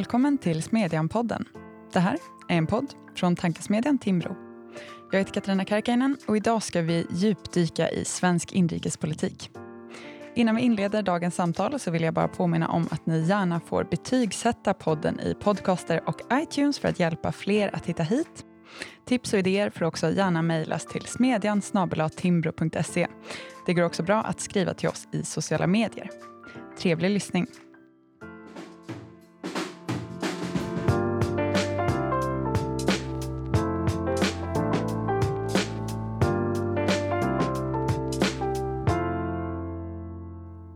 Välkommen till Smedjan-podden. Det här är en podd från tankesmedjan Timbro. Jag heter Katarina Karkainen och idag ska vi djupdyka i svensk inrikespolitik. Innan vi inleder dagens samtal så vill jag bara påminna om att ni gärna får betygsätta podden i Podcaster och iTunes för att hjälpa fler att hitta hit. Tips och idéer får också gärna mejlas till smedjan timbro.se. Det går också bra att skriva till oss i sociala medier. Trevlig lyssning.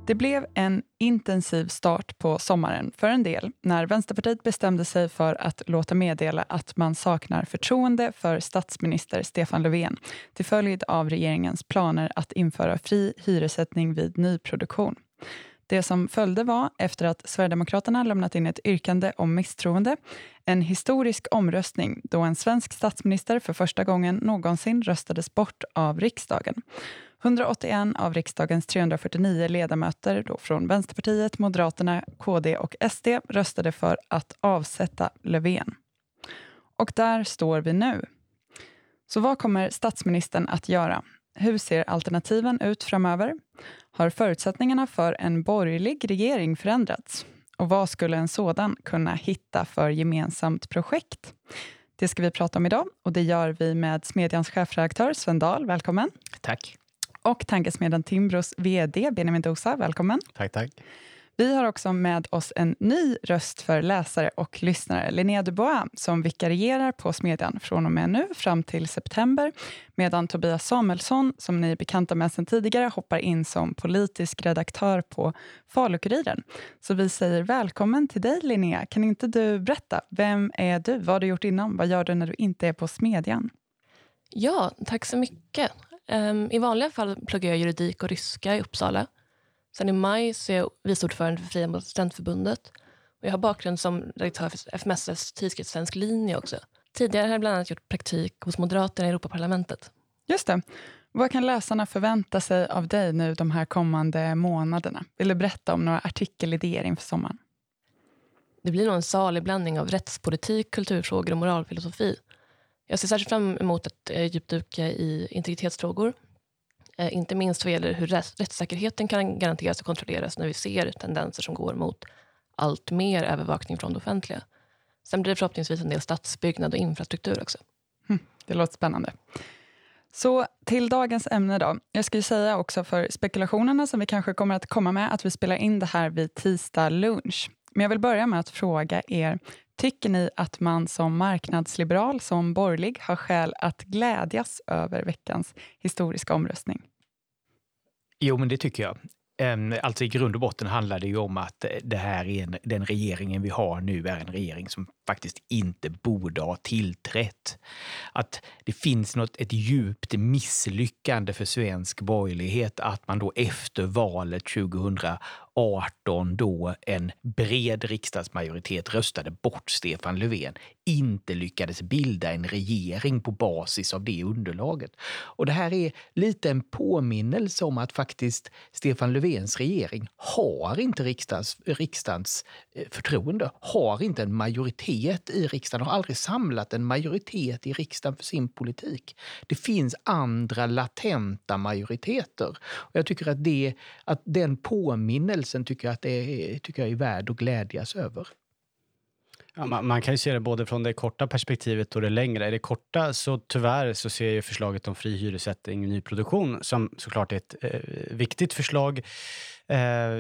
Det blev en intensiv start på sommaren för en del när Vänsterpartiet bestämde sig för att låta meddela att man saknar förtroende för statsminister Stefan Löfven till följd av regeringens planer att införa fri hyressättning vid nyproduktion. Det som följde var, efter att Sverigedemokraterna lämnat in ett yrkande om misstroende, en historisk omröstning då en svensk statsminister för första gången någonsin röstades bort av riksdagen. 181 av riksdagens 349 ledamöter då från Vänsterpartiet, Moderaterna, KD och SD röstade för att avsätta Löfven. Och där står vi nu. Så vad kommer statsministern att göra? Hur ser alternativen ut framöver? Har förutsättningarna för en borgerlig regering förändrats? Och vad skulle en sådan kunna hitta för gemensamt projekt? Det ska vi prata om idag och det gör vi med Smedjans chefredaktör Sven Dahl. Välkommen. Tack. Och tankesmedjan Timbros VD Benjamin Dosa. Välkommen. Tack, tack. Vi har också med oss en ny röst för läsare och lyssnare, Linnea Dubois, som vikarierar på Smedjan från och med nu fram till september, medan Tobias Samuelsson, som ni är bekanta med sedan tidigare, hoppar in som politisk redaktör på Falukuriren. Så vi säger välkommen till dig, Linnea. Kan inte du berätta, vem är du? Vad har du gjort innan? Vad gör du när du inte är på Smedjan? Ja, tack så mycket. Um, I vanliga fall pluggar jag juridik och ryska i Uppsala. Sen i maj så är jag vice ordförande för Fria studentförbundet. Och jag har bakgrund som redaktör för FMSs tidskrift Svensk linje också. Tidigare har jag bland annat gjort praktik hos Moderaterna i Europaparlamentet. Just det. Vad kan läsarna förvänta sig av dig nu de här kommande månaderna? Vill du berätta om några artikelidéer inför sommaren? Det blir nog en salig blandning av rättspolitik, kulturfrågor och moralfilosofi. Jag ser särskilt fram emot att eh, djupduka i integritetsfrågor. Eh, inte minst vad gäller hur rättssäkerheten kan garanteras och kontrolleras när vi ser tendenser som går mot allt mer övervakning från det offentliga. Sen blir det förhoppningsvis en del stadsbyggnad och infrastruktur också. Mm, det låter spännande. Så till dagens ämne då. Jag ska ju säga också för spekulationerna som vi kanske kommer att komma med, att vi spelar in det här vid tisdag lunch. Men jag vill börja med att fråga er, tycker ni att man som marknadsliberal, som borgerlig, har skäl att glädjas över veckans historiska omröstning? Jo, men det tycker jag. Ehm, alltså i grund och botten handlar det ju om att eh, det här är en, den regeringen vi har nu är en regering som faktiskt inte borde ha tillträtt. Att det finns något, ett djupt misslyckande för svensk borgerlighet att man då efter valet 2018 då en bred riksdagsmajoritet röstade bort Stefan Löfven, inte lyckades bilda en regering på basis av det underlaget. Och det här är lite en påminnelse om att faktiskt Stefan Löfvens regering har inte riksdagens, riksdagens förtroende, har inte en majoritet majoritet i riksdagen, har aldrig samlat en majoritet i riksdagen för sin politik. Det finns andra latenta majoriteter. Och jag tycker att, det, att den påminnelsen tycker jag, att det är, tycker jag är värd att glädjas över. Ja, man, man, kan ju se det både från det korta perspektivet och det längre. I det korta så tyvärr så ser jag förslaget om fri hyressättning i nyproduktion som såklart är ett eh, viktigt förslag Eh,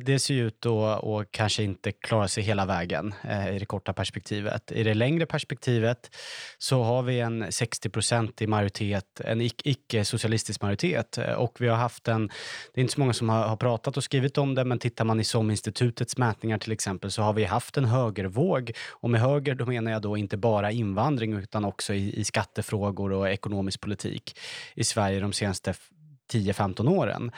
det ser ut att och kanske inte klara sig hela vägen eh, i det korta perspektivet. I det längre perspektivet så har vi en 60% i majoritet, en icke-socialistisk majoritet. Eh, och vi har haft en, det är inte så många som har, har pratat och skrivit om det, men tittar man i SOM-institutets mätningar till exempel så har vi haft en högervåg. Och med höger då menar jag då inte bara invandring utan också i, i skattefrågor och ekonomisk politik i Sverige de senaste 10-15 åren.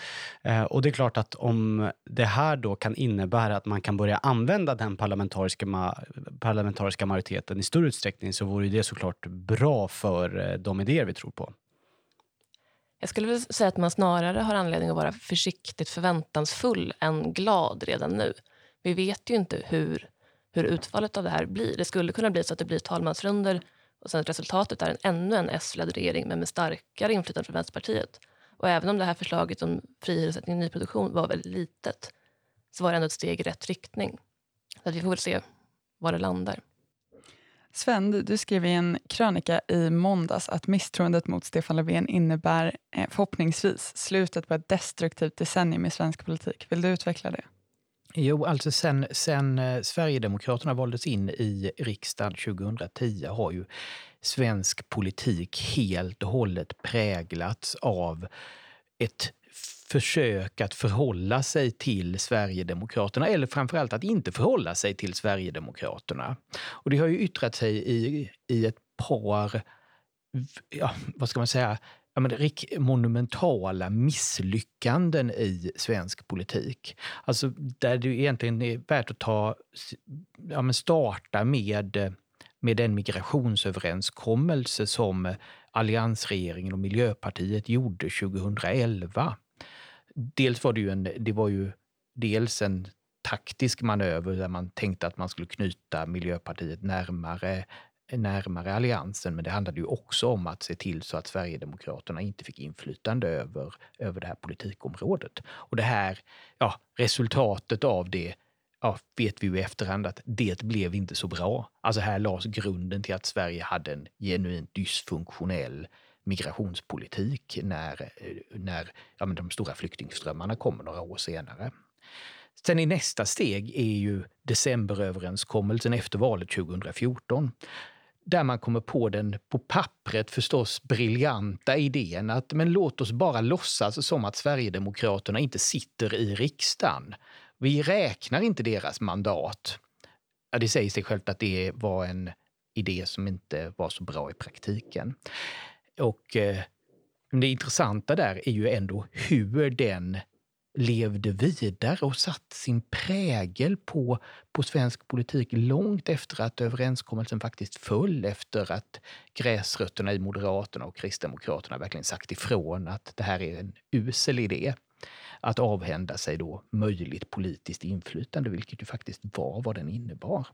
Eh, och det är klart att om det här då kan innebära att man kan börja använda den parlamentariska, ma parlamentariska majoriteten i större utsträckning så vore det såklart bra för eh, de idéer vi tror på. Jag skulle vilja säga att man snarare har anledning att vara försiktigt förväntansfull än glad redan nu. Vi vet ju inte hur, hur utfallet av det här blir. Det skulle kunna bli så att det blir talmansrunder och sen resultatet är en, ännu en S-ledd regering men med starkare inflytande från Vänsterpartiet. Och även om det här förslaget om fri hyressättning i nyproduktion var väldigt litet så var det ändå ett steg i rätt riktning. Så att vi får väl se var det landar. Sven, du, skrev i en krönika i måndags att misstroendet mot Stefan Löfven innebär eh, förhoppningsvis slutet på ett destruktivt decennium i svensk politik. Vill du utveckla det? Jo, alltså sen, sen eh, Sverigedemokraterna valdes in i riksdagen 2010 har ju svensk politik helt och hållet präglats av ett försök att förhålla sig till Sverigedemokraterna eller framförallt att inte förhålla sig till Sverigedemokraterna. Och det har ju yttrat sig i, i ett par, ja, vad ska man säga, ja, men, monumentala misslyckanden i svensk politik. Alltså där det egentligen är värt att ta, ja, men starta med, med den migrationsöverenskommelse som alliansregeringen och Miljöpartiet gjorde 2011. Dels var det ju en, det var ju dels en taktisk manöver där man tänkte att man skulle knyta Miljöpartiet närmare närmare alliansen, men det handlade ju också om att se till så att Sverigedemokraterna inte fick inflytande över, över det här politikområdet. Och det här, ja, resultatet av det ja, vet vi ju i efterhand att det blev inte så bra. Alltså här lades grunden till att Sverige hade en genuint dysfunktionell migrationspolitik när, eh, när ja, men de stora flyktingströmmarna kommer några år senare. Sen i nästa steg är ju decemberöverenskommelsen efter valet 2014 där man kommer på den på pappret förstås briljanta idén att men låt oss bara låtsas som att Sverigedemokraterna inte sitter i riksdagen. Vi räknar inte deras mandat. Ja, det säger sig självt att det var en idé som inte var så bra i praktiken. Och eh, det intressanta där är ju ändå hur den levde vidare och satt sin prägel på, på svensk politik långt efter att överenskommelsen faktiskt föll efter att gräsrötterna i Moderaterna och Kristdemokraterna verkligen sagt ifrån att det här är en usel idé att avhända sig då möjligt politiskt inflytande, vilket ju faktiskt var vad den innebar.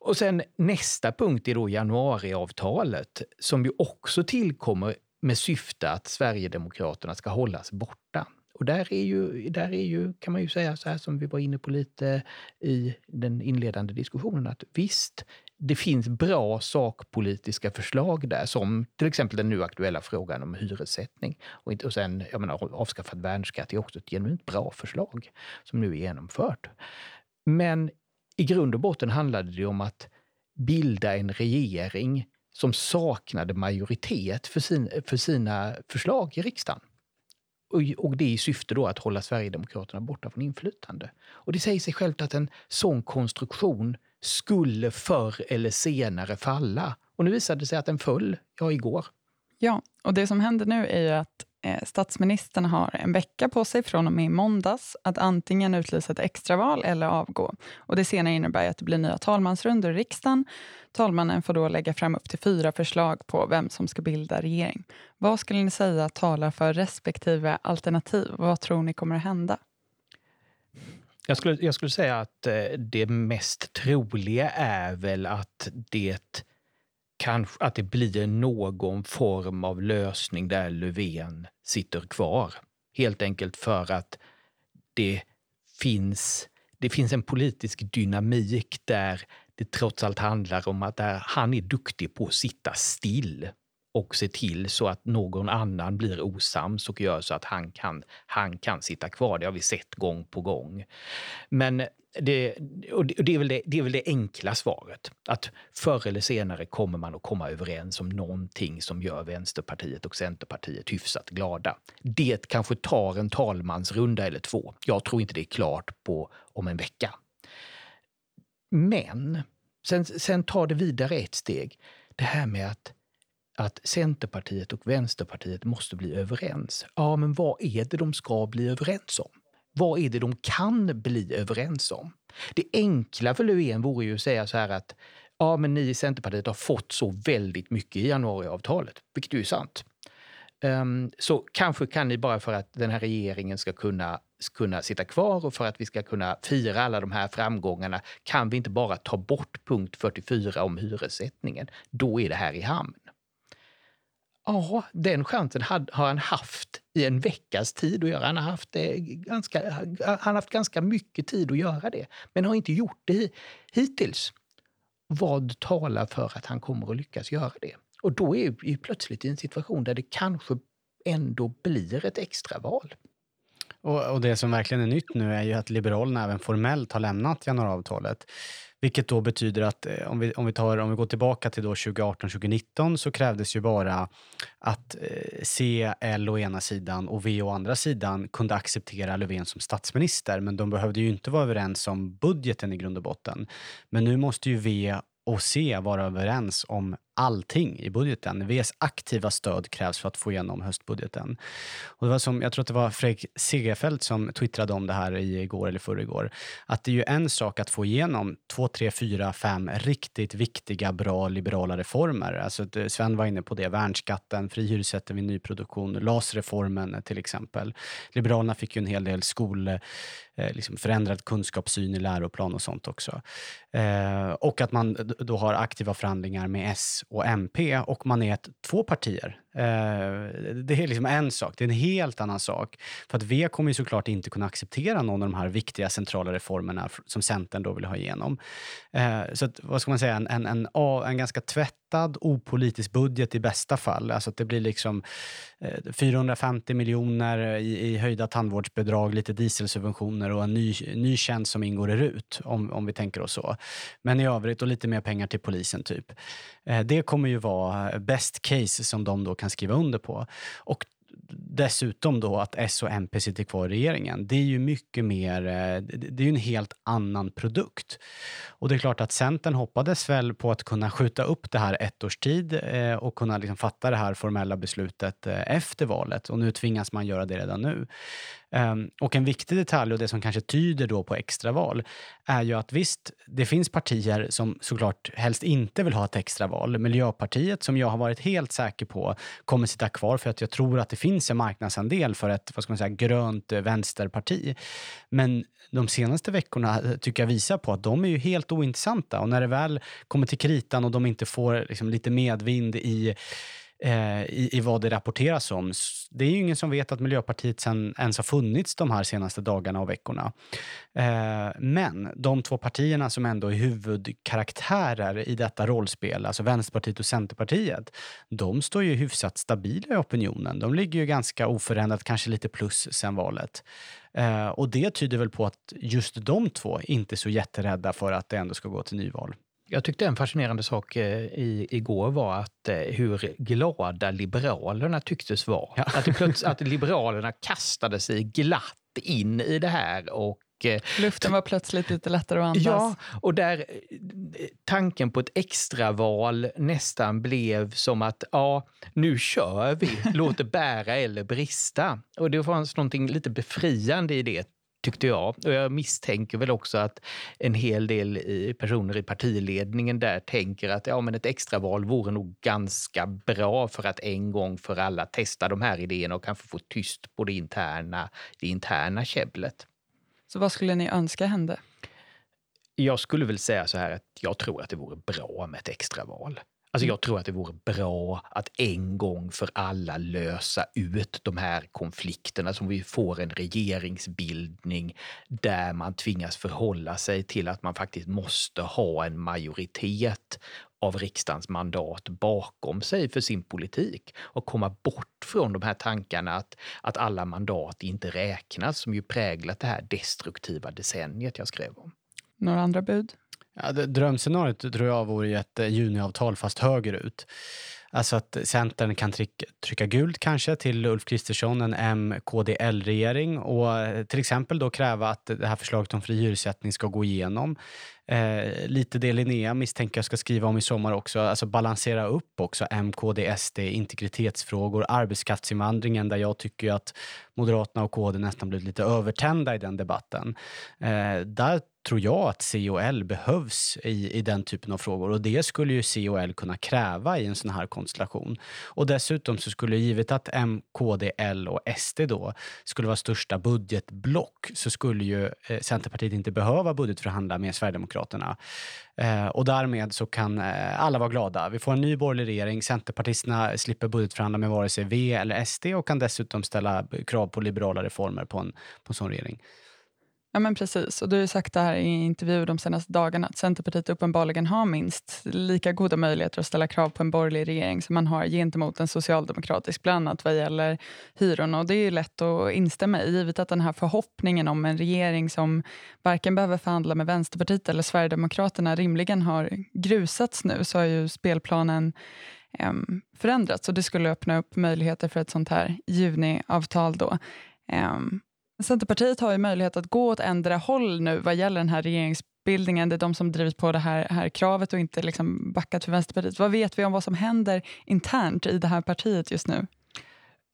Och sen nästa punkt är då januariavtalet som ju också tillkommer med syfte att Sverigedemokraterna ska hållas borta. Och där är ju, där är ju, kan man ju säga så här som vi var inne på lite i den inledande diskussionen, att visst, det finns bra sakpolitiska förslag där, som till exempel den nu aktuella frågan om hyressättning. Och, inte, och sen, jag menar, avskaffad värnskatt är också ett genuint bra förslag som nu är genomfört. Men i grund och botten handlade det om att bilda en regering som saknade majoritet för, sin, för sina förslag i riksdagen. Och, och det i syfte då att hålla Sverigedemokraterna borta från inflytande. Och det säger sig självt att en sån konstruktion skulle förr eller senare falla. Och nu visade det sig att den föll, ja, igår. Ja, och det som händer nu är ju att eh, statsministern har en vecka på sig från och med i måndags att antingen utlysa ett extraval eller avgå. Och det senare innebär att det blir nya talmansrundor i riksdagen. Talmannen får då lägga fram upp till fyra förslag på vem som ska bilda regering. Vad skulle ni säga talar för respektive alternativ? Vad tror ni kommer att hända? Jag skulle, jag skulle säga att eh, det mest troliga är väl att det kanske att det blir någon form av lösning där Löfven sitter kvar. Helt enkelt för att det finns, det finns en politisk dynamik där det trots allt handlar om att han är duktig på att sitta still och se till så att någon annan blir osams och gör så att han kan, han kan sitta kvar. Det har vi sett gång på gång. Men det, och det, är väl det, det är väl det enkla svaret. Att förr eller senare kommer man att komma överens om någonting som gör Vänsterpartiet och Centerpartiet hyfsat glada. Det kanske tar en talmansrunda eller två. Jag tror inte det är klart på om en vecka. Men sen, sen tar det vidare ett steg. Det här med att att Centerpartiet och Vänsterpartiet måste bli överens. Ja, men vad är det de ska bli överens om? Vad är det de kan bli överens om? Det enkla för Löfven vore ju att säga så här att ja, men ni i Centerpartiet har fått så väldigt mycket i januariavtalet, vilket ju är sant. Um, så kanske kan ni bara för att den här regeringen ska kunna kunna sitta kvar och för att vi ska kunna fira alla de här framgångarna kan vi inte bara ta bort punkt 44 om hyressättningen. Då är det här i hamn. Ja, den chansen har han haft i en veckas tid att göra. Han har haft, eh, ganska, han har haft ganska mycket tid att göra det, men har inte gjort det hittills. Vad talar för att han kommer att lyckas göra det? Och då är vi plötsligt i en situation där det kanske ändå blir ett extraval. Och, och det som verkligen är nytt nu är ju att Liberalerna även formellt har lämnat januariavtalet. Vilket då betyder att eh, om vi, om vi, tar, om vi går tillbaka till 2018-2019 så krävdes ju bara att eh, C, L å ena sidan och V å andra sidan kunde acceptera Löfven som statsminister. Men de behövde ju inte vara överens om budgeten i grund och botten. Men nu måste ju V och C vara överens om allting i budgeten. Vs aktiva stöd krävs för att få igenom höstbudgeten. Och det var som, jag tror att det var Fredrik Segerfeldt som twittrade om det här igår eller förrgår. Att det är ju en sak att få igenom två, tre, fyra, fem riktigt viktiga, bra liberala reformer. Alltså Sven var inne på det, värnskatten, fri hyressättning vid nyproduktion, LAS-reformen till exempel. Liberalerna fick ju en hel del skol, Eh, liksom förändrad kunskapssyn i läroplan och sånt också. Eh, och att man då har aktiva förhandlingar med S och MP och man är ett, två partier. Eh, det är liksom en sak. Det är en helt annan sak. För att V kommer ju såklart inte kunna acceptera någon av de här viktiga centrala reformerna som Centern då vill ha igenom. Eh, så att, vad ska man säga, en, en, en, en ganska tvättad, opolitisk budget i bästa fall. Alltså att det blir liksom eh, 450 miljoner i, i höjda tandvårdsbidrag, lite dieselsubventioner och en ny, ny tjänst som ingår i RUT, om, om vi tänker oss så. Men i övrigt, och lite mer pengar till polisen typ. Eh, det kommer ju vara best case som de då kan skriva under på. Och dessutom då att S och MP sitter kvar i regeringen. Det är ju mycket mer, eh, det är ju en helt annan produkt. Och det är klart att Centern hoppades väl på att kunna skjuta upp det här ett års tid eh, och kunna liksom fatta det här formella beslutet eh, efter valet. Och nu tvingas man göra det redan nu. Um, och en viktig detalj och det som kanske tyder då på extraval är ju att visst, det finns partier som såklart helst inte vill ha ett extraval. Miljöpartiet, som jag har varit helt säker på kommer sitta kvar för att jag tror att det finns en marknadsandel för ett vad ska man säga, grönt eh, vänsterparti. Men de senaste veckorna eh, tycker jag visar på att de är ju helt ointressanta och när det väl kommer till kritan och de inte får liksom, lite medvind i Eh, i, i vad det rapporteras om. Det är ju ingen som vet att Miljöpartiet sen ens har funnits de här senaste dagarna och veckorna. Eh, men de två partierna som ändå är huvudkaraktärer i detta rollspel, alltså Vänsterpartiet och Centerpartiet, de står ju hyfsat stabila i opinionen. De ligger ju ganska oförändrat, kanske lite plus sen valet. Eh, och det tyder väl på att just de två inte är så jätterädda för att det ändå ska gå till nyval. Jag tyckte en fascinerande sak eh, i, igår var att eh, hur glada Liberalerna tycktes vara. Ja. Att, att Liberalerna kastade sig glatt in i det här och eh, Luften var plötsligt lite lättare att andas. Ja, och där tanken på ett extraval nästan blev som att ja, nu kör vi, låt det bära eller brista. Och det fanns något lite befriande i det tyckte jag. Och jag misstänker väl också att en hel del personer i partiledningen där tänker att ja, men ett extraval vore nog ganska bra för att en gång för alla testa de här idéerna och kanske få tyst på det interna, det interna käbblet. Så vad skulle ni önska hände? Jag skulle väl säga så här att jag tror att det vore bra med ett extraval. Alltså jag tror att det vore bra att en gång för alla lösa ut de här konflikterna som vi får en regeringsbildning där man tvingas förhålla sig till att man faktiskt måste ha en majoritet av riksdagens mandat bakom sig för sin politik och komma bort från de här tankarna att, att alla mandat inte räknas som ju präglat det här destruktiva decenniet jag skrev om. Några andra bud? Ja, drömscenariot tror jag vore ett eh, juniavtal fast högerut. Alltså att Centern kan trycka, trycka gult kanske till Ulf Kristersson, en M-KD-L-regering och eh, till exempel då kräva att det här förslaget om fri hyressättning ska gå igenom. Eh, lite det Linnea misstänker jag ska skriva om i sommar också. Alltså balansera upp också MKD, SD, integritetsfrågor, arbetskraftsinvandringen där jag tycker att Moderaterna och KD nästan blivit lite övertända i den debatten. Eh, där tror jag att C och L behövs i, i den typen av frågor och det skulle ju C och L kunna kräva i en sån här konstellation. Och dessutom så skulle givet att M, KD, L och SD då skulle vara största budgetblock så skulle ju eh, Centerpartiet inte behöva budgetförhandla med Sverigedemokraterna. Eh, och därmed så kan eh, alla vara glada. Vi får en ny borgerlig regering. Centerpartisterna slipper budgetförhandla med vare sig V eller SD och kan dessutom ställa krav på liberala reformer på en, på en sån regering. Ja men precis, och du har sagt det här i intervjuer de senaste dagarna att Centerpartiet uppenbarligen har minst lika goda möjligheter att ställa krav på en borgerlig regering som man har gentemot en socialdemokratisk, bland annat vad gäller hyrorna. Och det är lätt att instämma i, givet att den här förhoppningen om en regering som varken behöver förhandla med Vänsterpartiet eller Sverigedemokraterna rimligen har grusats nu, så har ju spelplanen um, förändrats och det skulle öppna upp möjligheter för ett sånt här juniavtal då. Um, Centerpartiet har ju möjlighet att gå åt ändra håll nu vad gäller den här regeringsbildningen. Det är de som drivit på det här, här kravet och inte liksom backat för Vänsterpartiet. Vad vet vi om vad som händer internt i det här partiet just nu?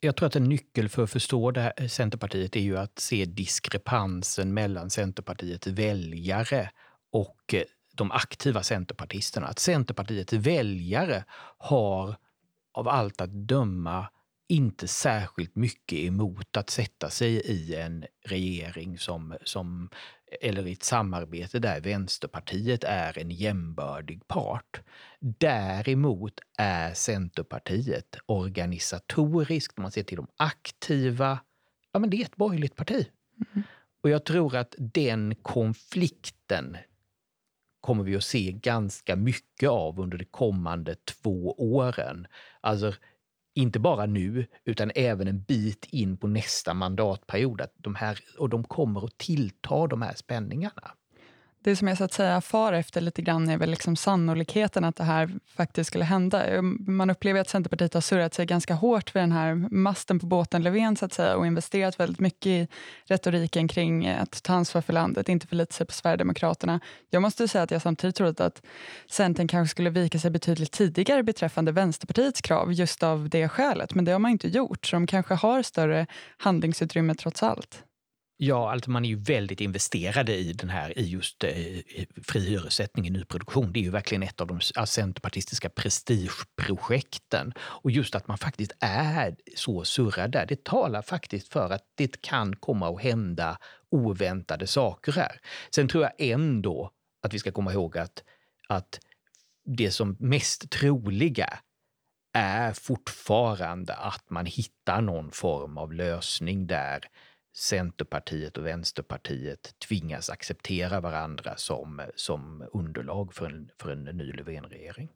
Jag tror att en nyckel för att förstå det här eh, Centerpartiet är ju att se diskrepansen mellan Centerpartiets väljare och eh, de aktiva centerpartisterna. Att Centerpartiets väljare har av allt att döma inte särskilt mycket emot att sätta sig i en regering som, som eller i ett samarbete där Vänsterpartiet är en jämbördig part. Däremot är Centerpartiet organisatoriskt, om man ser till de aktiva, ja men det är ett borgerligt parti. Mm. Och jag tror att den konflikten kommer vi att se ganska mycket av under de kommande två åren. Alltså inte bara nu, utan även en bit in på nästa mandatperiod. Att de här, och de kommer att tillta, de här spänningarna det som jag så att säga far efter lite grann är väl liksom sannolikheten att det här faktiskt skulle hända. Ehm, man upplever att Centerpartiet har surrat sig ganska hårt vid den här masten på båten Löfven så att säga och investerat väldigt mycket i retoriken kring att ta ansvar för landet, inte förlita sig på Sverigedemokraterna. Jag måste säga att jag samtidigt trodde att Centern kanske skulle vika sig betydligt tidigare beträffande Vänsterpartiets krav just av det skälet, men det har man inte gjort, så de kanske har större handlingsutrymme trots allt. Ja, alltså man är ju väldigt investerade i den här, i just eh, fri hyressättning i nyproduktion. Det är ju verkligen ett av de centerpartistiska prestigeprojekten. Och just att man faktiskt är så surrad där, det talar faktiskt för att det kan komma att hända oväntade saker här. Sen tror jag ändå att vi ska komma ihåg att, att det som mest troliga är fortfarande att man hittar någon form av lösning där Centerpartiet och Vänsterpartiet tvingas acceptera varandra som, som underlag för en, för en ny Löfvenregering.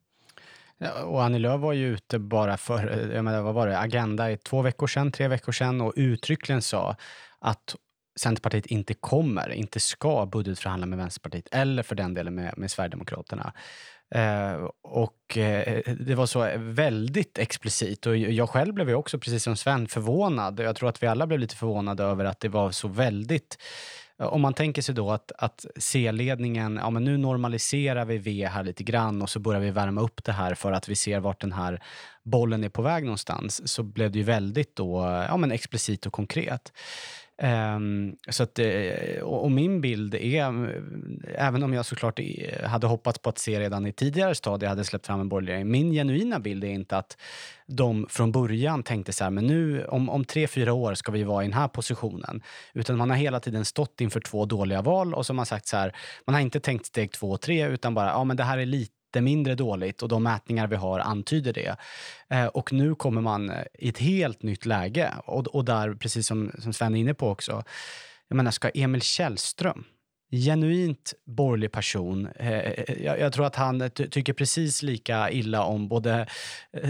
Ja, och Annie Lööf var ju ute bara för, jag menar, vad var det, Agenda i två veckor sedan, tre veckor sedan och uttryckligen sa att Centerpartiet inte kommer, inte ska budgetförhandla med Vänsterpartiet eller för den delen med, med Sverigedemokraterna. Eh, och eh, det var så väldigt explicit. Och jag själv blev ju också, precis som Sven, förvånad. Jag tror att vi alla blev lite förvånade över att det var så väldigt om man tänker sig då att, att C-ledningen, ja men nu normaliserar vi V här lite grann och så börjar vi värma upp det här för att vi ser vart den här bollen är på väg någonstans, så blev det ju väldigt då, ja men explicit och konkret. Um, så att, eh, och, och, min bild är, mm, även om jag såklart hade hoppats på att se redan i tidigare stadier hade släppt fram en borgerlig min genuina bild är inte att de från början tänkte så här, men nu om, om tre, fyra år ska vi vara i den här positionen. Utan man har hela tiden stått inför två dåliga val och så har man sagt så här, man har inte tänkt steg två och tre utan bara, ja men det här är lite mindre dåligt och de mätningar vi har antyder det. Eh, och nu kommer man eh, i ett helt nytt läge och, och där, precis som, som Sven är inne på också, jag menar, ska Emil Källström genuint borgerlig person. Eh, eh, eh, jag, tror att han tycker precis lika illa om både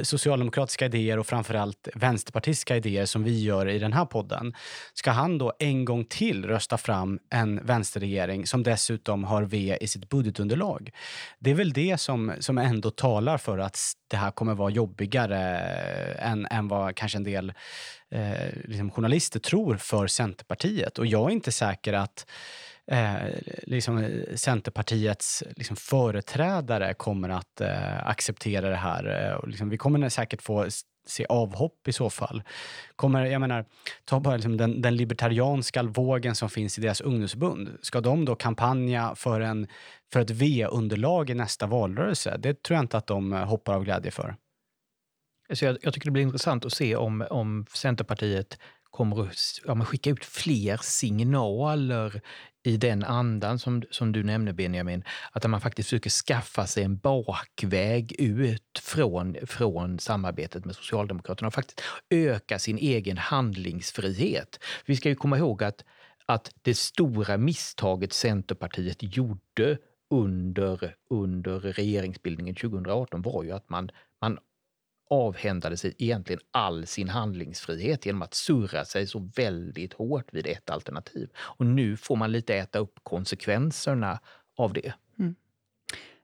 socialdemokratiska idéer och framförallt vänsterpartistiska idéer som vi gör i den här podden. Ska han då en gång till rösta fram en vänsterregering som dessutom har V i sitt budgetunderlag? Det är väl det som, som ändå talar för att det här kommer vara jobbigare än, än vad kanske en del eh, liksom journalister tror för Centerpartiet. Och jag är inte säker att eh, liksom eh, Centerpartiets liksom företrädare kommer att eh, acceptera det här. Eh, och liksom, vi kommer säkert få se avhopp i så fall. Kommer, jag menar, ta bara liksom den, den libertarianska vågen som finns i deras ungdomsförbund. Ska de då kampanja för, en, för ett V-underlag i nästa valrörelse? Det tror jag inte att de eh, hoppar av glädje för. Så jag, jag tycker det blir intressant att se om, om Centerpartiet kommer att ja, skicka ut fler signaler i den andan som, som du nämnde Benjamin, att man faktiskt försöker skaffa sig en bakväg ut från, från samarbetet med Socialdemokraterna och faktiskt öka sin egen handlingsfrihet. Vi ska ju komma ihåg att, att det stora misstaget Centerpartiet gjorde under, under regeringsbildningen 2018 var ju att man, man avhändade sig egentligen all sin handlingsfrihet genom att surra sig så väldigt hårt vid ett alternativ. Och nu får man lite äta upp konsekvenserna av det. Mm.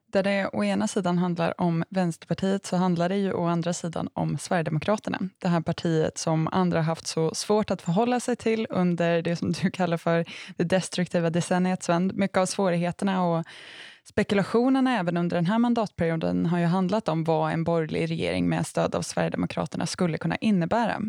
Där det å ena sidan handlar om Vänsterpartiet så handlar det ju å andra sidan om Sverigedemokraterna. Det här partiet som andra haft så svårt att förhålla sig till under det som du kallar för det destruktiva decenniet, Sven. Mycket av svårigheterna och Spekulationerna även under den här mandatperioden har ju handlat om vad en borgerlig regering med stöd av Sverigedemokraterna skulle kunna innebära.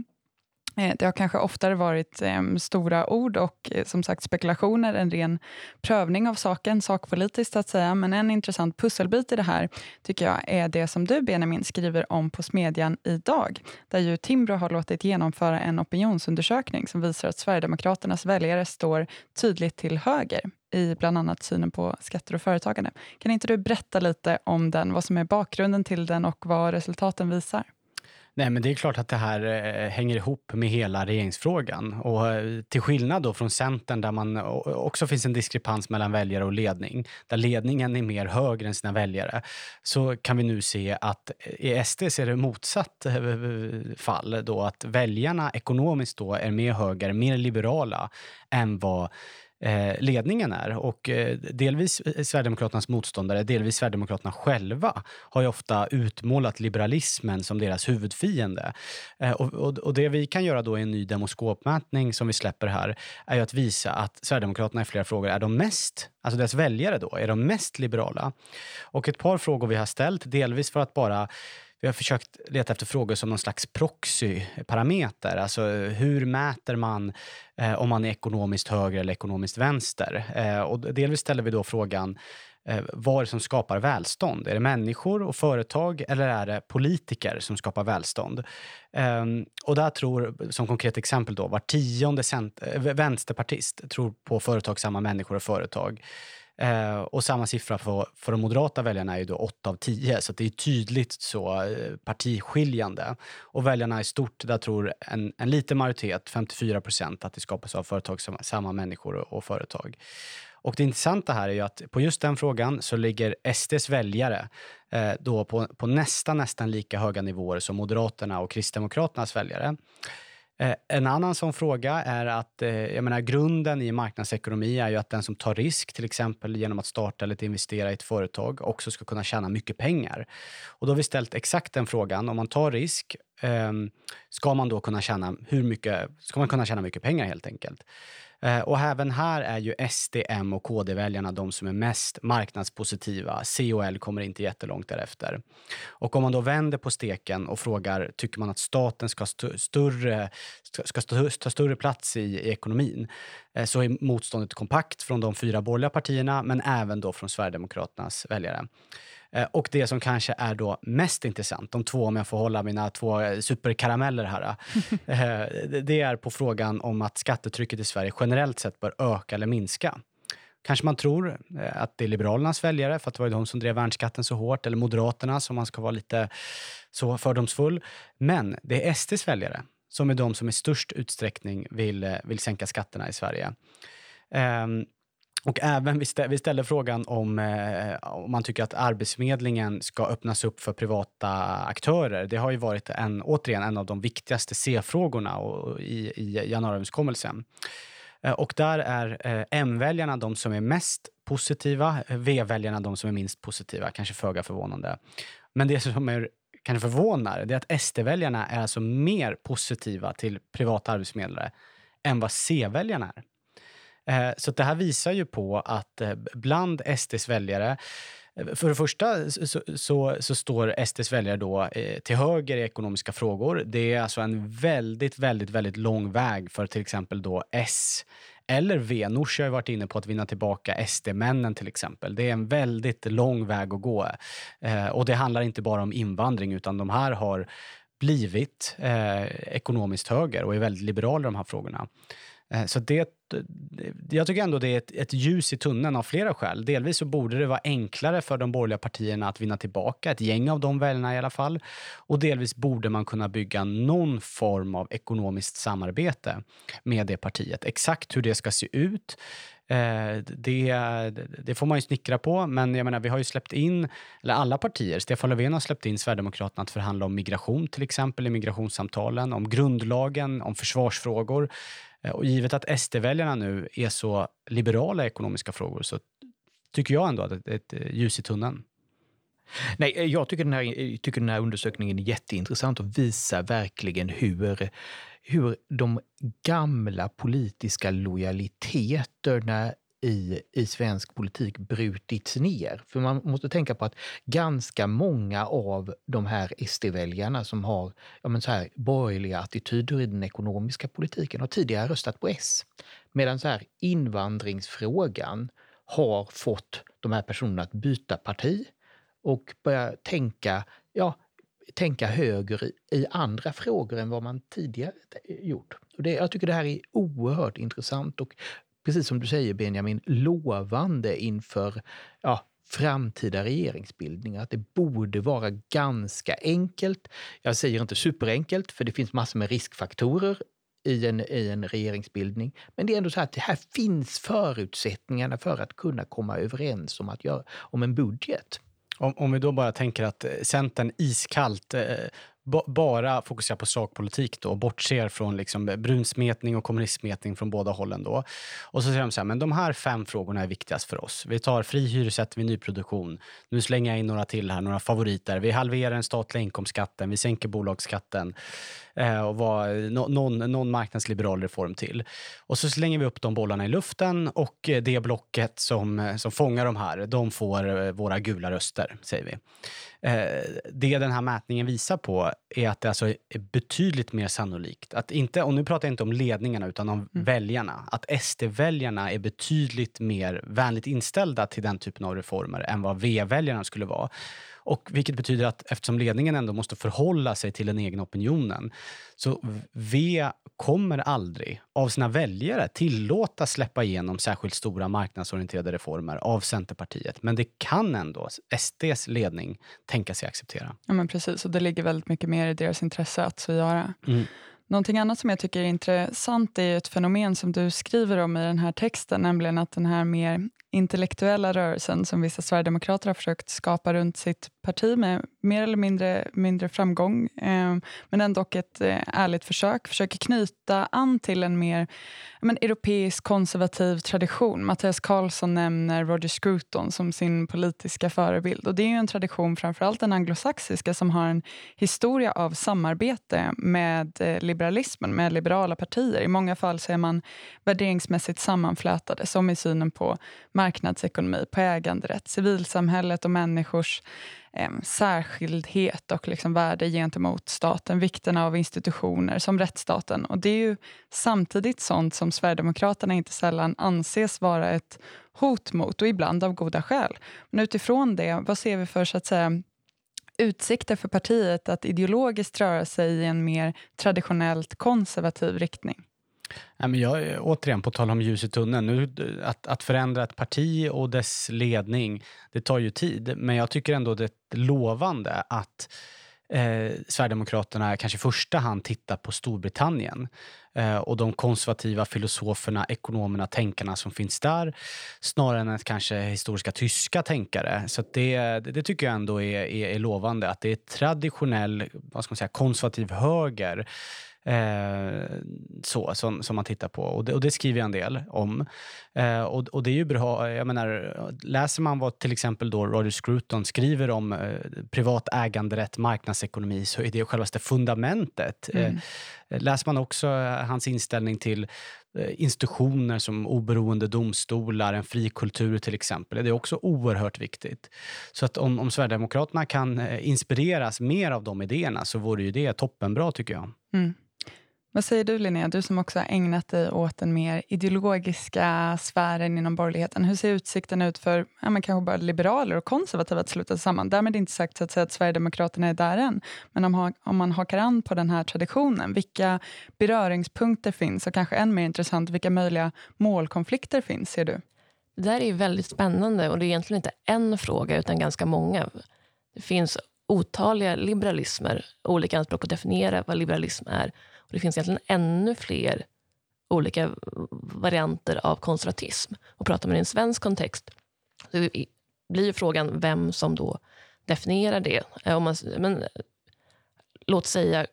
Eh, det har kanske oftare varit eh, stora ord och eh, som sagt spekulationer, en ren prövning av saken, sakpolitiskt att säga. Men en intressant pusselbit i det här tycker jag är det som du Benjamin skriver om på Smedjan idag. Där ju Timbro har låtit genomföra en opinionsundersökning som visar att Sverigedemokraternas väljare står tydligt till höger i bland annat synen på skatter och företagande. Kan inte du berätta lite om den, vad som är bakgrunden till den och vad resultaten visar? Nej, men det är klart att det här eh, hänger ihop med hela regeringsfrågan. Och eh, till skillnad då från Centern där man också finns en diskrepans mellan väljare och ledning, där ledningen är mer högre än sina väljare, så kan vi nu se att eh, i SD ser det motsatt fall då att väljarna ekonomiskt då är mer höger, mer liberala än vad Eh, ledningen är. Och eh, delvis eh, Sverigedemokraternas motståndare, delvis Sverigedemokraterna själva har ju ofta utmålat liberalismen som deras huvudfiende. Och, och, och, det vi kan göra då i en ny demoskopmätning som vi släpper här är ju att visa att Sverigedemokraterna i flera frågor är de mest, alltså deras väljare då, är de mest liberala. Och ett par frågor vi har ställt, delvis för att bara vi har försökt leta efter frågor som någon slags proxyparameter. Alltså hur mäter man eh, om man är ekonomiskt höger eller ekonomiskt vänster? Eh, och delvis ställer vi då frågan eh, vad är det som skapar välstånd? Är det människor och företag eller är det politiker som skapar välstånd? Um, och där tror, som konkret exempel då, var tionde cent- eh, vänsterpartist tror på företagsamma människor och företag. Eh, och samma siffra för, för de moderata väljarna är ju då 8 av 10, så det är tydligt så eh, partiskiljande. Och väljarna i stort, där tror en, en liten majoritet, 54 procent, att det skapas av samma människor och, och företag. Och det intressanta här är ju att på just den frågan så ligger SDs väljare eh, då på, på nästan, nästan lika höga nivåer som Moderaterna och Kristdemokraternas väljare. Eh, en annan sån fråga är att eh, jag menar, grunden i marknadsekonomi är ju att den som tar risk, till exempel genom att starta eller investera i ett företag, också ska kunna tjäna mycket pengar. Och då har vi ställt exakt den frågan. Om man tar risk, ehm, ska man då kunna tjäna, hur mycket, ska man kunna tjäna mycket pengar helt enkelt? Eh, och även här är ju SD, M och KD-väljarna de som är mest marknadspositiva. C och L kommer inte jättelångt därefter. Och om man då vänder på steken och frågar, tycker man att staten ska, st större, ska ta större plats i, i ekonomin? Eh, så är motståndet kompakt från de fyra borgerliga partierna, men även då från Sverigedemokraternas väljare. Eh, och det som kanske är då mest intressant, de två, om jag får hålla mina två eh, superkarameller här, eh, det är på frågan om att skattetrycket i Sverige generellt sett bör öka eller minska. Kanske man tror att det är Liberalernas väljare, för att det var de som drev värnskatten så hårt, eller Moderaterna, som man ska vara lite så fördomsfull. Men det är SDs väljare som är de som i störst utsträckning vill, vill sänka skatterna i Sverige. Um, och även vi, stä, vi ställde frågan om, eh, om man tycker att Arbetsförmedlingen ska öppnas upp för privata aktörer. Det har ju varit en, återigen en av de viktigaste C-frågorna i, i januariöverenskommelsen. Eh, och där är eh, M-väljarna de som är mest positiva, V-väljarna de som är minst positiva, kanske föga förvånande. Men det som är kanske förvånar det är att SD-väljarna är alltså mer positiva till privata arbetsförmedlare än vad C-väljarna är. Eh, så det här visar ju på att eh, bland SDs väljare eh, för det första så, så, så står SDs väljare då eh, till höger i ekonomiska frågor. Det är alltså en väldigt, väldigt, väldigt lång väg för till exempel då S eller V. Nooshi har varit inne på att vinna tillbaka SD-männen till exempel. Det är en väldigt lång väg att gå. Eh, och det handlar inte bara om invandring utan de här har blivit eh, ekonomiskt höger och är väldigt liberala i de här frågorna. Eh, så det, jag tycker ändå det är ett, ett, ljus i tunneln av flera skäl. Delvis så borde det vara enklare för de borgerliga partierna att vinna tillbaka, ett gäng av de väljarna i alla fall. Och delvis borde man kunna bygga någon form av ekonomiskt samarbete med det partiet. Exakt hur det ska se ut, Eh, det, det, får man ju snickra på, men jag menar, vi har ju släppt in, eller alla partier, Stefan Löfven har släppt in Sverigedemokraterna att förhandla om migration till exempel i migrationssamtalen, om grundlagen, om försvarsfrågor. Eh, och givet att SD-väljarna nu är så liberala i ekonomiska frågor så tycker jag ändå att det är ett ljus i tunneln. Nej, eh, jag tycker den, här, eh, tycker den här undersökningen är jätteintressant och visar verkligen hur, hur de gamla politiska lojaliteterna i, i svensk politik brutits ner. För man måste tänka på att ganska många av de här SD-väljarna som har ja men så här, borgerliga attityder i den ekonomiska politiken har tidigare röstat på S. Medan så här, invandringsfrågan har fått de här personerna att byta parti och börja tänka, ja, tänka höger i, i andra frågor än vad man tidigare eh, gjort. Och det, jag tycker det här är oerhört intressant och precis som du säger Benjamin, lovande inför ja, framtida regeringsbildningar. Att det borde vara ganska enkelt. Jag säger inte superenkelt, för det finns massor med riskfaktorer i en, i en regeringsbildning. Men det är ändå så att det här finns förutsättningarna för att kunna komma överens om, att göra, om en budget. Om, om vi då bara tänker att eh, Centern iskallt eh, bara fokuserar på sakpolitik då och bortser från liksom brunsmetning och kommunistsmetning från båda hållen. Då. Och så säger de så här, men de här fem frågorna är viktigast för oss. Vi tar fri hyresrätt vid nyproduktion. Nu slänger jag in några till här, några favoriter. Vi halverar den statliga inkomstskatten, vi sänker bolagsskatten eh, och var, no, någon, någon marknadsliberal reform till. Och så slänger vi upp de bollarna i luften och det blocket som, som fångar de här, de får eh, våra gula röster, säger vi. Eh, det den här mätningen visar på är att det alltså är betydligt mer sannolikt att inte, och nu pratar jag inte om ledningarna utan om mm. väljarna, att SD-väljarna är betydligt mer vänligt inställda till den typen av reformer än vad V-väljarna skulle vara. Och vilket betyder att eftersom ledningen ändå måste förhålla sig till den egna opinionen så V kommer aldrig av sina väljare tillåta släppa igenom särskilt stora marknadsorienterade reformer av Centerpartiet. Men det kan ändå SDs ledning tänka sig acceptera. Ja, men precis, och det ligger väldigt mycket mer i deras intresse att så göra. Mm. Någonting annat som jag tycker är intressant är ett fenomen som du skriver om i den här texten, nämligen att den här mer intellektuella rörelsen som vissa sverigedemokrater har försökt skapa runt sitt parti med mer eller mindre, mindre framgång, eh, men ändå ett eh, ärligt försök, försöker knyta an till en mer men, europeisk konservativ tradition. Mattias Karlsson nämner Roger Scruton som sin politiska förebild. Och Det är en tradition, framförallt den anglosaxiska, som har en historia av samarbete med eh, liberalismen, med liberala partier. I många fall så är man värderingsmässigt sammanflätade, som i synen på marknadsekonomi, på äganderätt, civilsamhället och människors eh, särskildhet och liksom värde gentemot staten, vikten av institutioner som rättsstaten. Och det är ju samtidigt sånt som Sverigedemokraterna inte sällan anses vara ett hot mot och ibland av goda skäl. Men utifrån det, vad ser vi för så att säga utsikter för partiet att ideologiskt röra sig i en mer traditionellt konservativ riktning? Nej, men jag, eh, återigen, på tal om ljus i tunneln. Nu, eh, att, att förändra ett parti och dess ledning, det tar ju tid. Men jag tycker ändå det är lovande att eh, Sverigedemokraterna kanske i första hand tittar på Storbritannien eh, och de konservativa filosoferna, ekonomerna, tänkarna som finns där snarare än kanske historiska tyska tänkare. Så det, det tycker jag ändå är, är, är lovande. Att det är traditionell vad ska man säga, konservativ höger Eh, så, som, som man tittar på. Och det, och det skriver jag en del om. Eh, och, och, det är ju bra. Jag menar, läser man vad till exempel då Roger Scruton skriver om eh, privat äganderätt, marknadsekonomi, så är det självaste fundamentet. Eh, mm. Läser man också hans inställning till institutioner som oberoende domstolar, en fri kultur till exempel, det är också oerhört viktigt. Så att om, om Sverigedemokraterna kan inspireras mer av de idéerna så vore ju det toppenbra tycker jag. Mm. Vad säger du Linnea, du som också har ägnat dig åt den mer ideologiska sfären inom borgerligheten. Hur ser utsikten ut för ja, men kanske bara liberaler och konservativa att sluta sig samman? Därmed inte sagt så att, säga att Sverigedemokraterna är där än. Men om, om man hakar an på den här traditionen, vilka beröringspunkter finns? Och kanske än mer intressant, vilka möjliga målkonflikter finns, ser du? Det där är väldigt spännande och det är egentligen inte en fråga utan ganska många. Det finns otaliga liberalismer, olika anspråk på att definiera vad liberalism är. Det finns egentligen ännu fler olika varianter av konservatism. Och pratar man i en svensk kontext så blir frågan vem som då definierar det. Eh, om man, men, låt säga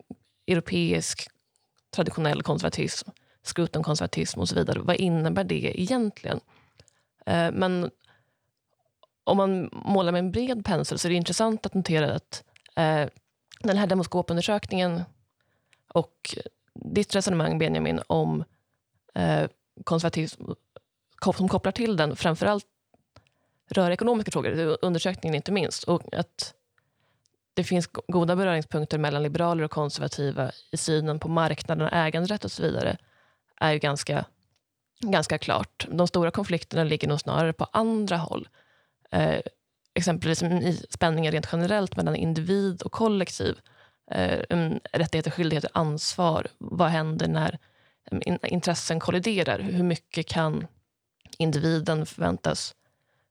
europeisk traditionell konservatism, skrutenkonservatism och så vidare. Vad innebär det egentligen? Eh, men om man målar med en bred pensel så är det intressant att notera att eh, den här demoskopundersökningen och ditt resonemang, Benjamin, om eh, konservatism som kopplar till den, framförallt rör ekonomiska frågor, undersökningen inte minst. Och att det finns goda beröringspunkter mellan liberaler och konservativa i synen på marknaden, och äganderätt och så vidare, är ju ganska, ganska klart. De stora konflikterna ligger nog snarare på andra håll. Eh, exempelvis i spänningar rent generellt mellan individ och kollektiv eh, Eh, rättigheter, skyldigheter, ansvar. Vad händer när mm, intressen kolliderar? Hur mycket kan individen förväntas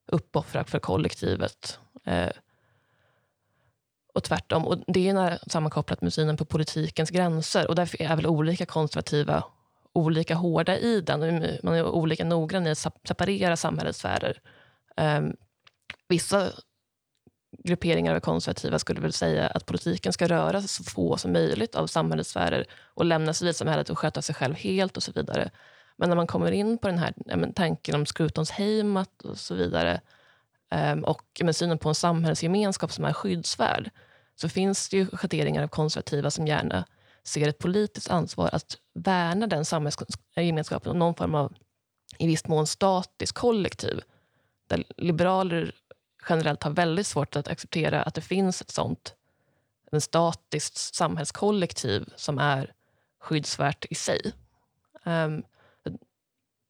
uppoffra för kollektivet? Eh, och tvärtom. Och det är sammankopplat med synen på politikens gränser. Och därför är väl olika konservativa olika hårda i den. Man är olika noggrann i att separera samhällets sfärer. Um, vissa grupperingar av konservativa skulle väl säga att politiken ska röra så få som möjligt av samhällets sfärer och lämna civilsamhället och sköta sig själv helt och så vidare. Men när man kommer in på den här men, tanken om Scrutonsheimat och så vidare ehm, och men, synen på en samhällsgemenskap som är skyddsvärd så finns det ju schatteringar av konservativa som gärna ser ett politiskt ansvar att värna den samhällsgemenskapen och någon form av i viss mån statisk kollektiv där liberaler generellt har väldigt svårt att acceptera att det finns ett sånt en statiskt samhällskollektiv som är skyddsvärt i sig. Um,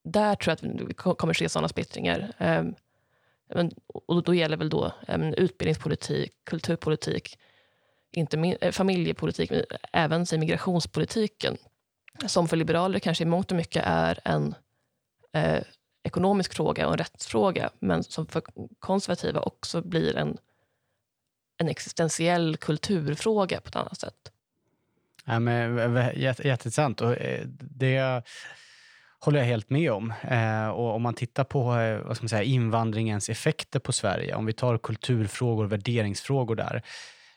där tror jag att vi kommer se sådana splittringar. Um, och då gäller väl då um, utbildningspolitik, kulturpolitik, inte eh, familjepolitik, men även migrationspolitiken som för liberaler kanske i mångt och mycket är en eh, ekonomisk fråga och en rättsfråga, men som för konservativa också blir en, en existentiell kulturfråga på ett annat sätt. Ja, men, eh, jätteintressant. Och eh, det håller jag helt med om. Eh, och om man tittar på vad ska man säga, invandringens effekter på Sverige, om vi tar kulturfrågor och värderingsfrågor där.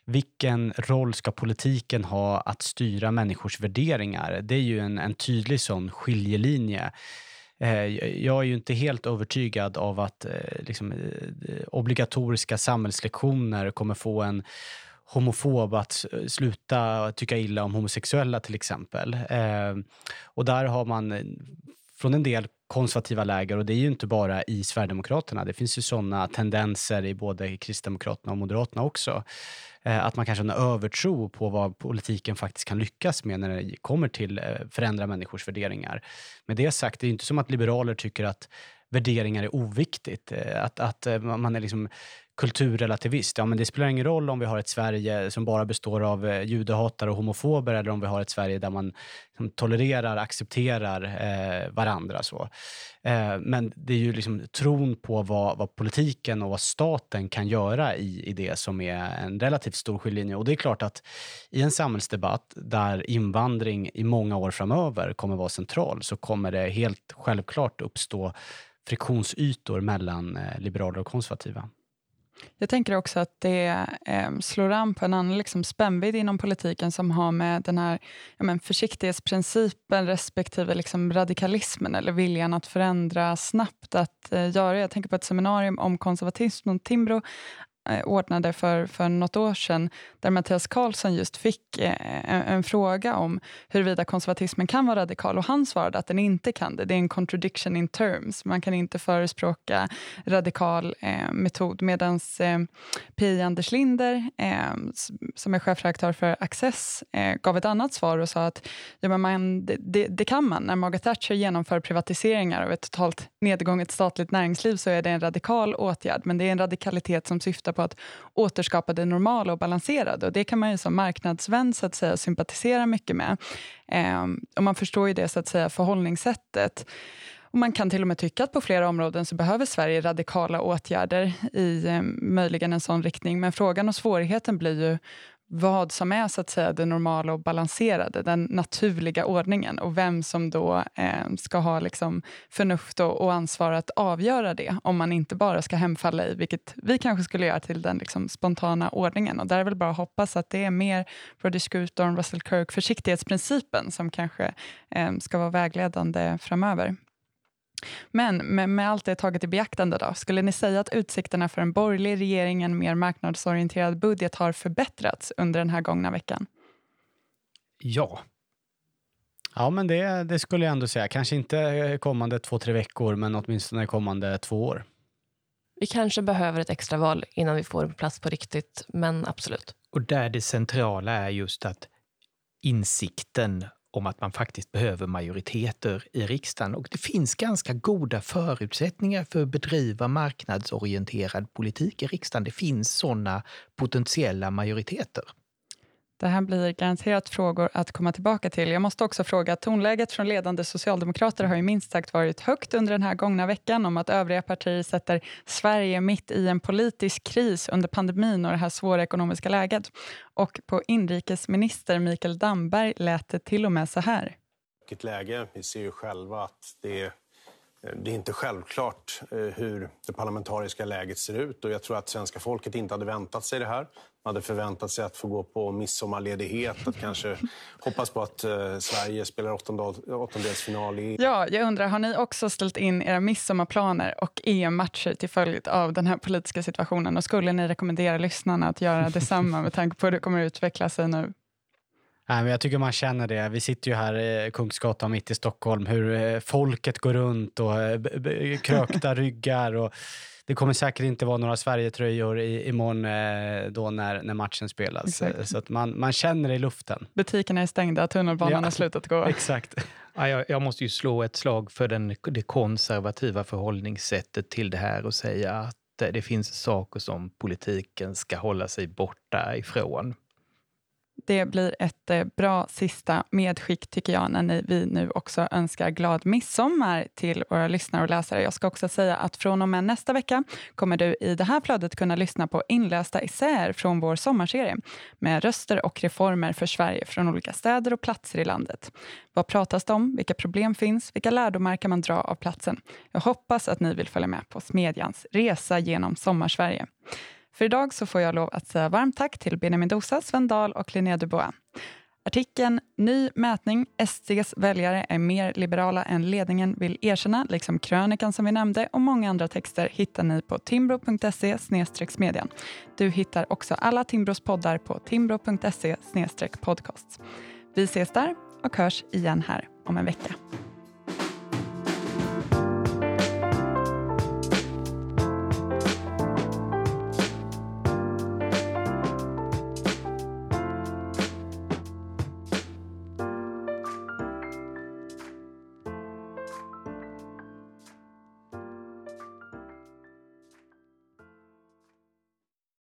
Vilken roll ska politiken ha att styra människors värderingar? Det är ju en, en tydlig sån skiljelinje. Eh, jag är ju inte helt övertygad av att eh, liksom, eh, obligatoriska samhällslektioner kommer få en homofob att sluta tycka illa om homosexuella till exempel. Och där har man från en del konservativa läger och det är ju inte bara i Sverigedemokraterna. Det finns ju sådana tendenser i både Kristdemokraterna och Moderaterna också. Eh, att man kanske har en övertro på vad politiken faktiskt kan lyckas med när det kommer till eh, förändra människors värderingar. Med det sagt, det är inte som att liberaler tycker att värderingar är oviktigt. Eh, att, att man är liksom kulturrelativist. Ja, men det spelar ingen roll om vi har ett Sverige som bara består av eh, judehatare och homofober eller om vi har ett Sverige där man liksom, tolererar, accepterar eh, varandra. Så. Eh, men det är ju liksom tron på vad, vad, politiken och vad staten kan göra i, i det som är en relativt stor skiljelinje. Och det är klart att i en samhällsdebatt där invandring i många år framöver kommer vara central så kommer det helt självklart uppstå friktionsytor mellan eh, liberaler och konservativa. Jag tänker också att det eh, slår an på en annan liksom, spännvidd inom politiken som har med den här ja, men, försiktighetsprincipen respektive liksom, radikalismen eller viljan att förändra snabbt att eh, göra. Jag tänker på ett seminarium om konservatism om Timbro Eh, ordnade för, för något år sedan där Mattias Karlsson just fick eh, en, en, fråga om huruvida konservatismen kan vara radikal och han svarade att den inte kan det. Det är en contradiction in terms. Man kan inte förespråka radikal eh, metod medan eh, P. Anders Linder eh, som är chefredaktör för Access eh, gav ett annat svar och sa att ja, men man, det, det, det kan man. När Margaret Thatcher genomför privatiseringar av ett totalt nedgånget statligt näringsliv så är det en radikal åtgärd men det är en radikalitet som syftar på att återskapa det normala och balanserade. Och det kan man ju som marknadsvän så att säga, sympatisera mycket med. Eh, och man förstår ju det så att säga, förhållningssättet. Och man kan till och med tycka att på flera områden så behöver Sverige radikala åtgärder i eh, möjligen en sån riktning. Men frågan och svårigheten blir ju vad som är så att säga det normala och balanserade, den naturliga ordningen och vem som då eh, ska ha liksom förnuft och, och, ansvar att avgöra det om man inte bara ska hemfalla i, vilket vi kanske skulle göra, till den liksom spontana ordningen. Och där är väl bara att hoppas att det är mer Brody Scruton, Russell Kirk, försiktighetsprincipen som kanske eh, ska vara vägledande framöver. Men med, med, allt det taget i beaktande, då, skulle ni säga att utsikterna för en borgerlig regering, en mer marknadsorienterad budget har förbättrats under den här gångna veckan? Ja. Ja, men det, det skulle jag ändå säga. Kanske inte kommande två, tre veckor, men åtminstone kommande två år. Vi kanske behöver ett extraval innan vi får plats på riktigt, men absolut. Och där det centrala är just att insikten om att man faktiskt behöver majoriteter i riksdagen och det finns ganska goda förutsättningar för att bedriva marknadsorienterad politik i riksdagen. Det finns sådana potentiella majoriteter. Det här blir garanterat frågor att komma tillbaka till. Jag måste också fråga, tonläget från ledande socialdemokrater har ju minst sagt varit högt under den här gångna veckan om att övriga partier sätter Sverige mitt i en politisk kris under pandemin och det här svåra ekonomiska läget. Och på inrikesminister Mikael Damberg lät det till och med så här. Vilket läge. Vi ser ju själva att det det är inte självklart eh, hur det parlamentariska läget ser ut och jag tror att svenska folket inte hade väntat sig det här. Man hade förväntat sig att få gå på midsommarledighet, att kanske hoppas på att eh, Sverige spelar åttondelsfinal i... Ja, jag undrar, har ni också ställt in era midsommarplaner och EM-matcher till följd av den här politiska situationen? Och skulle ni rekommendera lyssnarna att göra detsamma med tanke på hur det kommer att utveckla sig nu? Nej, men jag tycker man känner det. Vi sitter ju här i Kungsgatan mitt i Stockholm, hur eh, folket går runt och eh, krökta ryggar. Och det kommer säkert inte vara några Sverigetröjor i, imorgon eh, då när, när matchen spelas. Exakt. Så att man, man känner det i luften. Butikerna är stängda, tunnelbanan ja. har slutat gå. Exakt. Ja, jag, jag, måste ju slå ett slag för den, det konservativa förhållningssättet till det här och säga att det finns saker som politiken ska hålla sig borta ifrån. Det blir ett eh, bra sista medskick tycker jag när vi nu också önskar glad midsommar till våra lyssnare och läsare. Jag ska också säga att från och med nästa vecka kommer du i det här flödet kunna lyssna på inlästa essäer från vår sommarserie med röster och reformer för Sverige från olika städer och platser i landet. Vad pratas det om? Vilka problem finns? Vilka lärdomar kan man dra av platsen? Jag hoppas att ni vill följa med på Smedjans resa genom Sommarsverige. För idag så får jag lov att säga varmt tack till Benjamin Dosa, Sven Dahl och Linnea Dubois. Artikeln Ny mätning, SDs väljare är mer liberala än ledningen vill erkänna, liksom krönikan som vi nämnde och många andra texter hittar ni på timbro.se smedjan. Du hittar också alla Timbros poddar på timbro.se podcast. Vi ses där och hörs igen här om en vecka.